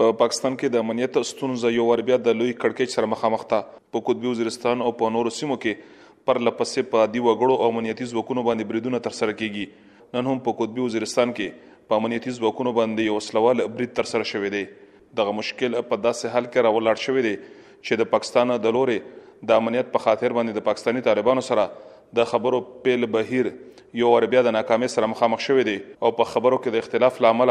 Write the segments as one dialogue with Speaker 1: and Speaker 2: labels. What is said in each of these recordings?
Speaker 1: په پاکستان کې د امنیت ستونزه یو ور بیا د لوی کړکېچ سره مخامخ ده په قطبي وزیرستان او په نورو سیمو کې پر لپسې په عادي وګړو او امنیتي ځواکونو باندې بریدونه ترسره کیږي نن هم په قطبي وزیرستان کې په امنیتي ځواکونو باندې یو وسلوال برید ترسره شوی دی دغه مشکل په داسې حال کې راولاړ شوی دی چې د پاکستان د لورې د امنیت په خاطر باندې د پاکستاني طالبانو سره د خبرو پیل بهیر یو وار بیا د ناکامۍ سره مخامخ شوی دی او په خبرو کې د اختلاف لامل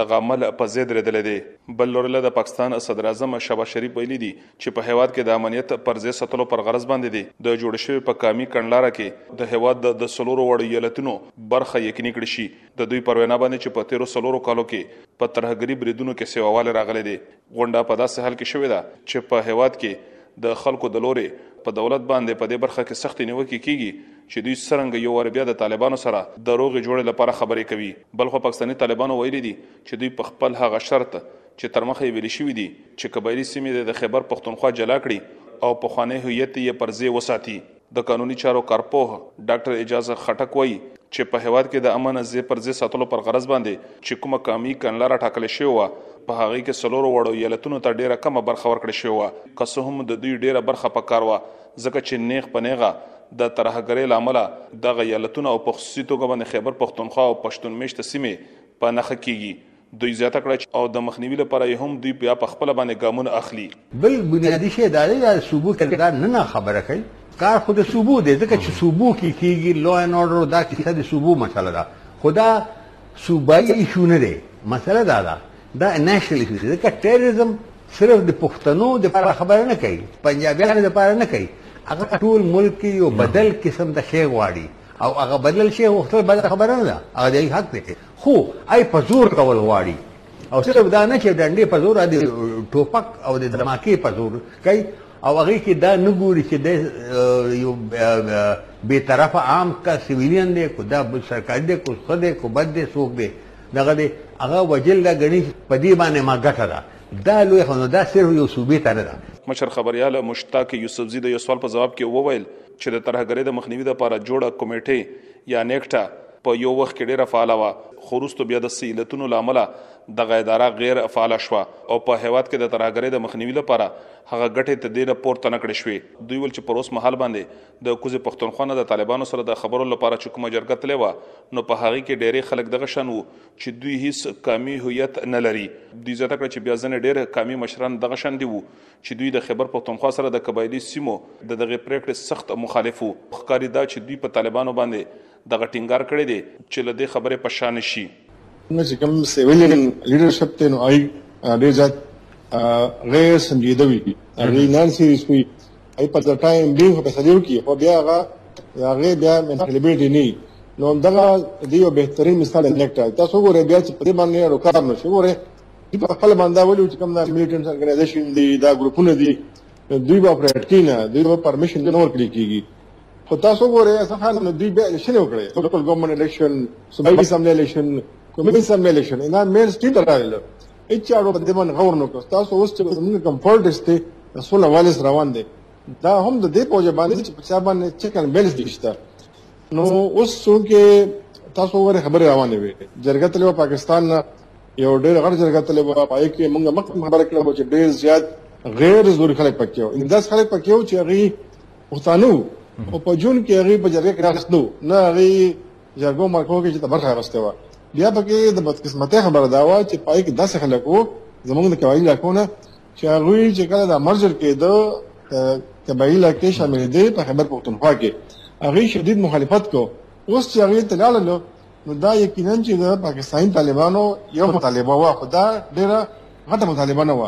Speaker 1: د غامل په ضد ردل دی بل لورله د پاکستان صدر اعظم شهباز شریف ویلي دي چې په هیواد کې د امنیت پر ځای ساتلو پر غرض باندې دي د جوړ شوی په کامی کڼلاره کې د هیواد د سلورو وړ یلتونو برخه یقیني کړی شي د دوی پر وینا باندې چې په تیرو سلورو کالو کې په ترهګری بریدونو کې سیواواله راغلي دي غونډه په داسې حال کې شوې ده چې په هیواد کې د خلکو د لوري په دولت باندې په دې برخه کې سختې نیوکې کیږي چې دوی څنګه یو ور بیا د طالبانو سره د روغې جوړې لپاره خبرې کوي بلخو پاکستاني طالبانو ویلي دي چې دوی په خپل هغه شرط چې تر مخه ویل شوی دي چې قبایلی سیمې د خیبر پښتونخوا جلا کړي او په خوانې هویت یې پرځې وساتي د قانوني چارو کارپوه ډاکټر اعجاز خټک وايي چې په هېواد کې د امن زې پر زې ساتلو پر غرض باندې چې کومه قامي کڼلاره ټاکل شوې وه په هغې کې څلورو واړو ایالتونو ته ډېره کمه برخه ورکړې شوې وه که څه هم د دوی ډېره برخه په کار وه ځکه چې نېغ په نېغه د ترهګرۍ له امله دغه ایالتونه او په خصوصي توګه باندې خیبر پښتونخوا او پښتون مېشته سیمې په نښه کېږي دوی زیاته کړه چې او د مخنیوي لپاره یې هم دوی بیا په خپله باندې ګامونه اخلي.
Speaker 2: بل بنیادي شی دا دی دا صوبو کې دا نه نه خبره کوي کار خو د صوبو دی ځکه چې صوبو کې کېږي لا اینډ آرډر دا کیسه د صوبو مسله ده خو دا صوبایي ایشو نه دی مسله دا ده دا نېشنل ایشو دی ځکه ټیرریزم صرف د پښتنو د لپاره خبره نه کوي پنجابیانو د لپاره نه کوي هغه ټول ملک کې یو بدل قسم د شی غواړي او هغه بدل شی غوښتل بده خبره نه ده هغه د حق دی خو ای په زور کول غواړي او صرف دا نه چې ډنډې په زور د ټوپک او د دماکې په زور کوي او هغه کې دا نه ګوري چې د یو بې طرفه عام کا سویلین دی کو دا سرکاري دی کو ښه دی کو بد دی څوک دی دغه دی هغه وجل دا غني په دې باندې ما ګټه ده دا لوی خو دا صرف یو صوبې ته نه ده
Speaker 1: مشر خبريال مشتاق یوسفزی د یو سوال په جواب کې وویل چې د ترهګرۍ د مخنیوي لپاره جوړه کمیټه یا نیکټه په يو وخت کې ډېره فعاله وه، خو وروسته بيا د څه علتونو له امله دغه اداره غېر فعاله شوه او په هېواد کې د ترهګرۍ د مخنيوي لپاره هغه ګټې تر دې نه پورته نه کړې شوې. دوی وويل چې پر اوس مهال باندې د کوزې پښتونخوا نه د طالبانو سره د خبرو لپاره چې کومه جرګه تللې وه، نو په هغې کې ډېری خلک دغه شان وو چې دوی هېڅ قامي هويت نه لري. دوی زياته کړه چې بيا ځنې ډېر قامي مشران دغه شان دي وو چې دوی د خېبر پښتونخوا سره د قبايلي سيمو د دغې پرېکړې سخت مخالف وو. ښکاري دا چې دوی په طالبانو باندې دغه ټینګار کړی دی چې له دې خبرې په شا نه شي.
Speaker 3: نه چې کوم سیویلین لیډرشپ دی نو هغوی ډېر زیات غیر سنجیده وي، هغوی نان سیریس وي، هغوی په د ټایم بینګ خو فیصلې وکړي خو بیا هغه د هغې بیا مینټلیبیلټي نه وي نو همدغه د یو بهترین مثال دی نیکټا تاسو وګورئ بیا چې په دې باندې اړو کار نه شي وګورئ دوی په خپله باندې دا ولي چې کوم دا میلیټنټ ارګنایزیشن دي دا ګروپونه دي دوی به اپریټ کوي نه دوی به پرمیشن نه ورکړل کېږي خو تاسو ګورئ اصل خان نو دوی بیا الیکشن وکړي لوکل ګورنمنټ الیکشن صوبایي اسمبلی الیکشن قومي اسمبلی الیکشن دا مین سټریم ته راغله هیڅ چاړو په دې باندې غور نه کوي تاسو اوس چې موږ کوم پالیټکس دی رسول والس روان دی دا هم د دې پوجا باندې چې په چا باندې چیک اند بیلنس نشته نو اوس څوکې تاسو ورې خبرې روانې وي جرګه تلو پاکستان نه یو ډېر غړ جرګه تلو پای کې موږ مخ خبره کړو چې ډېر زیات غیر ضروري خلک پکې وو انداز خلک پکې وو چې هغه پښتانه وو او په جون کې هغه په جرګه کې راغستو نه هغه جرګو مرکو کې چې برخه راغسته و بیا پکې د بدقسمتۍ خبره دا و چې پای کې داسې خلک وو زمونږ د قبایل علاقونه چې هغه چې کله د مرجر کېدو قبایل کې شامل دي په خبر پښتونخوا کې هغه شدید مخالفت کو اوس چې هغه تلاله نو دا یقینا چې د پاکستاني طالبانو یو مطالبه و خدا ډیره غټه مطالبه نه و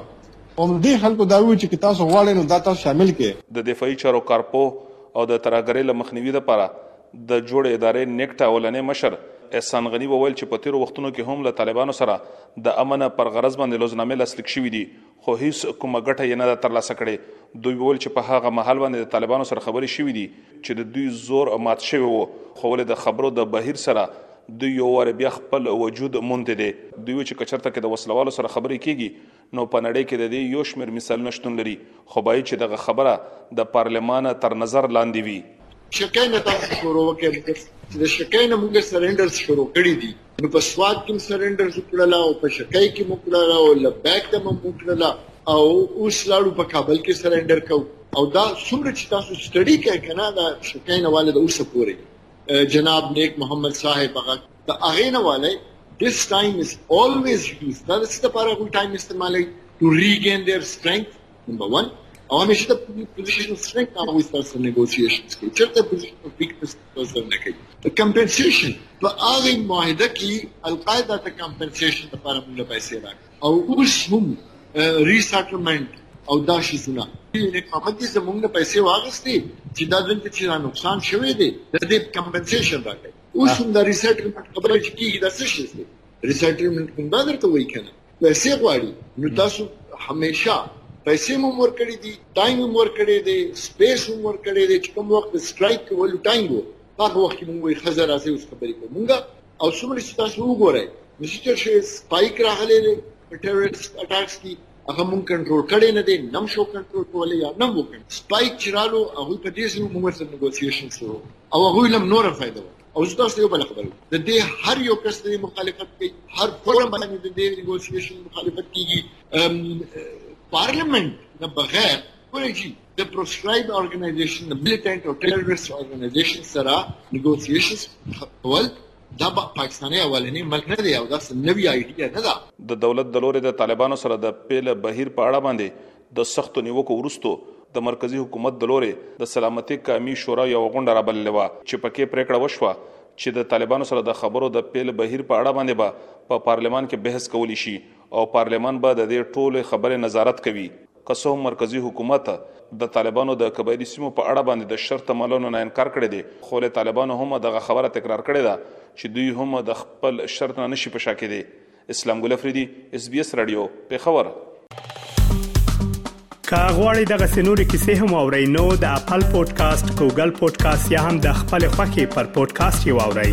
Speaker 3: عمدې خلکو دا وویل چې که تاسو غواړئ نو دا تاسو شامل کړئ.
Speaker 1: د دفاعي چارو کارپوه او د ترهګرۍ له مخنیوي لپاره د جوړې ادارې نېکټا اولنی مشر احسان غني وویل چې په تېرو وختونو کې هم له طالبانو سره د امن پر غرض باندې لوظنامې لاسلیک شوي دي خو هیڅ کومه ګټه یې نه ده ترلاسه کړې دوی وویل چې په هغه مهال باندې د طالبانو سره خبرې شوي دي چې د دوی زور مات شوی و خو ولې د خبرو د بهیر سره دوی یو وارې بیا خپل وجود موندی دی دوی وویل چې که چېرته کې د وسلوالو سره خبرې کېږي نو په نړۍ کې د دې یو شمېر مثالونه شتون لري، خو باید چې دغه خبره د پارلمانه تر نظر لاندې وي.
Speaker 4: شکه نه تاسو شروع وکړئ چې د شکه نه موږ سرندرز شروع کړي دي نو په سواد کې سرندرز وکړل او په شکه کې موږ کړل او لبیک ته موږ کړل او اوس لاړو په کابل کې سرندر کو او دا څومره چې تاسو سټډي کوي کنه دا شکه نه والد اوس پورې جناب نیک محمد صاحب هغه د هغې نه والی this time is always used دا د څه لپاره هغوی ټایم استعمالوي to regain their strength number one او همیشه د پوزیشن سترنګ هغوی سره سره نیګوسیشنز کوي چېرته پوزیشن ویکنس سره نه کوي د کمپنسیشن په هغه معاهده کې القاعده ته کمپنسیشن لپاره موږ پیسې راکړي او اوس هم ریسټلمنټ او دا شیزونه یعنی قامت دې زمونږ نه پیسې واغستې چې دا دلته چې نقصان شوی دی د دې کمپنسیشن راکړي اوس هم د ریسټلمنټ خبره چې کیږي دا څه شي دی ریسټلمنټ کوم دا درته وایي کنه پیسې غواړي نو تاسو همیشه پیسې مو ور کړې دي ټایم مو ور کړې دي سپیس مو ور کړې دي چې کوم وخت سټرایک کول ټایم وو هغه وخت موږ وي خزر راځي اوس خبرې کوو موږ او څومره چې تاسو وګورئ نو چې شي سپایک راغلي ټیرورست اٹاکس کی هغه مونږ کنټرول کړي نه دي نم شو کنټرول کولای یا نم وکړي سپایک چرالو هغه په دې سره موږ سره نیګوسییشن شروع او هغه لم نور فائدہ وکړي او زه تاسو یو بل خبره د دې هر یو کس د مخالفت کوي هر فورم باندې د دې نیګوسییشن مخالفت کیږي پارلیمنت نه بغیر کولی شي د پروسکرایب ارګنایزیشن د ملیټنټ او ټیرریست ارګنایزیشن سره نیګوسییشن کول دا پاکستاني اولنی ملک نه دی او دا نوی ایډیا نه ده
Speaker 1: د دولت د لورې د طالبانو سره د پیل بهیر په اړه باندې د سختو نیوکو وروسته د مرکزي حکومت د لورې د سلامتي قامي شورا یو غونډه رابللې وه چې پکې پریکړه وشوه چې د طالبانو سره د خبرو د پیل بهیر په اړه باندې به پا پارلمان کې بحث کولی شي او پارلمان به د دې ټولې خبرې نظارت کوي که څه هم مرکزي حکومت د طالبانو د قبایلي سیمو په اړه باندې د شرط منلو نه انکار کړی دی، خو له طالبانو هم دغه خبره تکرار کړې ده چې دوی هم د خپل شرط نه نشي په شا کېدی. اسلام ګل افریدي، اس بي اس راډیو، پېښور. که
Speaker 5: غواړئ دغه سنوري کیسې هم او رینو د خپل پودکاسټ ګوګل پودکاسټ یا هم د خپل خاكي پر پودکاسټ یو اورئ